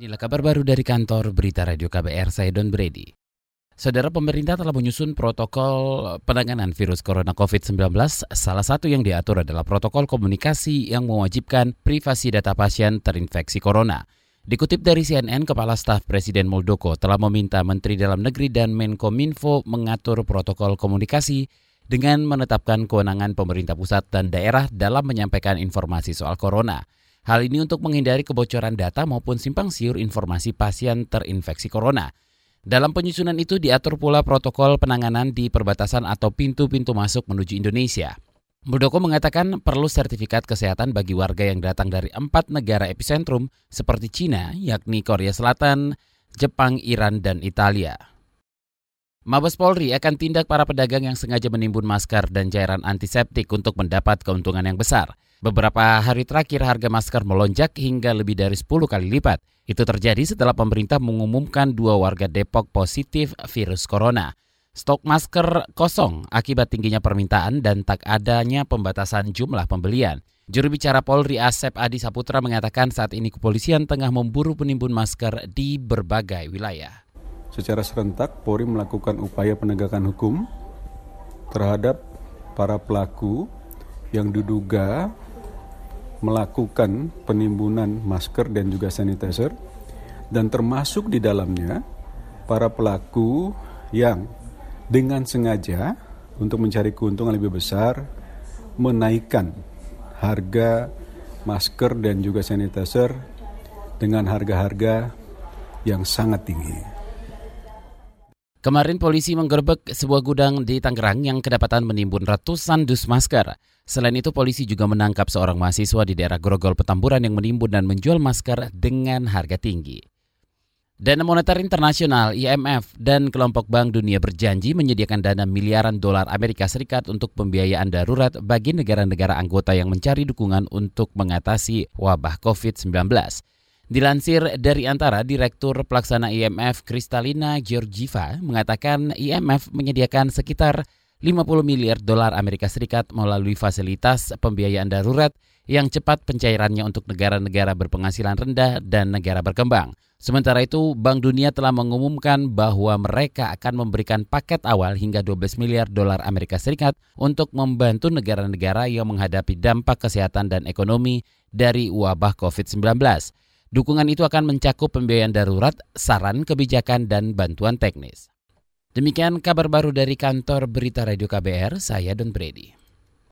Inilah kabar baru dari kantor Berita Radio KBR, saya Don Brady. Saudara pemerintah telah menyusun protokol penanganan virus corona COVID-19. Salah satu yang diatur adalah protokol komunikasi yang mewajibkan privasi data pasien terinfeksi corona. Dikutip dari CNN, Kepala Staf Presiden Muldoko telah meminta Menteri Dalam Negeri dan Menkominfo mengatur protokol komunikasi dengan menetapkan kewenangan pemerintah pusat dan daerah dalam menyampaikan informasi soal corona. Hal ini untuk menghindari kebocoran data maupun simpang siur informasi pasien terinfeksi corona. Dalam penyusunan itu diatur pula protokol penanganan di perbatasan atau pintu-pintu masuk menuju Indonesia. Muldoko mengatakan perlu sertifikat kesehatan bagi warga yang datang dari empat negara epicentrum seperti Cina, yakni Korea Selatan, Jepang, Iran, dan Italia. Mabes Polri akan tindak para pedagang yang sengaja menimbun masker dan cairan antiseptik untuk mendapat keuntungan yang besar. Beberapa hari terakhir harga masker melonjak hingga lebih dari 10 kali lipat. Itu terjadi setelah pemerintah mengumumkan dua warga Depok positif virus corona. Stok masker kosong akibat tingginya permintaan dan tak adanya pembatasan jumlah pembelian. Juru bicara Polri Asep Adi Saputra mengatakan saat ini kepolisian tengah memburu penimbun masker di berbagai wilayah. Secara serentak, Polri melakukan upaya penegakan hukum terhadap para pelaku yang diduga melakukan penimbunan masker dan juga sanitizer dan termasuk di dalamnya para pelaku yang dengan sengaja untuk mencari keuntungan lebih besar menaikkan harga masker dan juga sanitizer dengan harga-harga yang sangat tinggi. Kemarin polisi menggerebek sebuah gudang di Tangerang yang kedapatan menimbun ratusan dus masker. Selain itu polisi juga menangkap seorang mahasiswa di daerah Grogol Petamburan yang menimbun dan menjual masker dengan harga tinggi. Dana Moneter Internasional IMF dan kelompok Bank Dunia berjanji menyediakan dana miliaran dolar Amerika Serikat untuk pembiayaan darurat bagi negara-negara anggota yang mencari dukungan untuk mengatasi wabah COVID-19. Dilansir dari antara Direktur Pelaksana IMF Kristalina Georgieva mengatakan IMF menyediakan sekitar 50 miliar dolar Amerika Serikat melalui fasilitas pembiayaan darurat yang cepat pencairannya untuk negara-negara berpenghasilan rendah dan negara berkembang. Sementara itu, Bank Dunia telah mengumumkan bahwa mereka akan memberikan paket awal hingga 12 miliar dolar Amerika Serikat untuk membantu negara-negara yang menghadapi dampak kesehatan dan ekonomi dari wabah COVID-19. Dukungan itu akan mencakup pembiayaan darurat, saran kebijakan, dan bantuan teknis. Demikian kabar baru dari kantor Berita Radio KBR, saya Don Brady.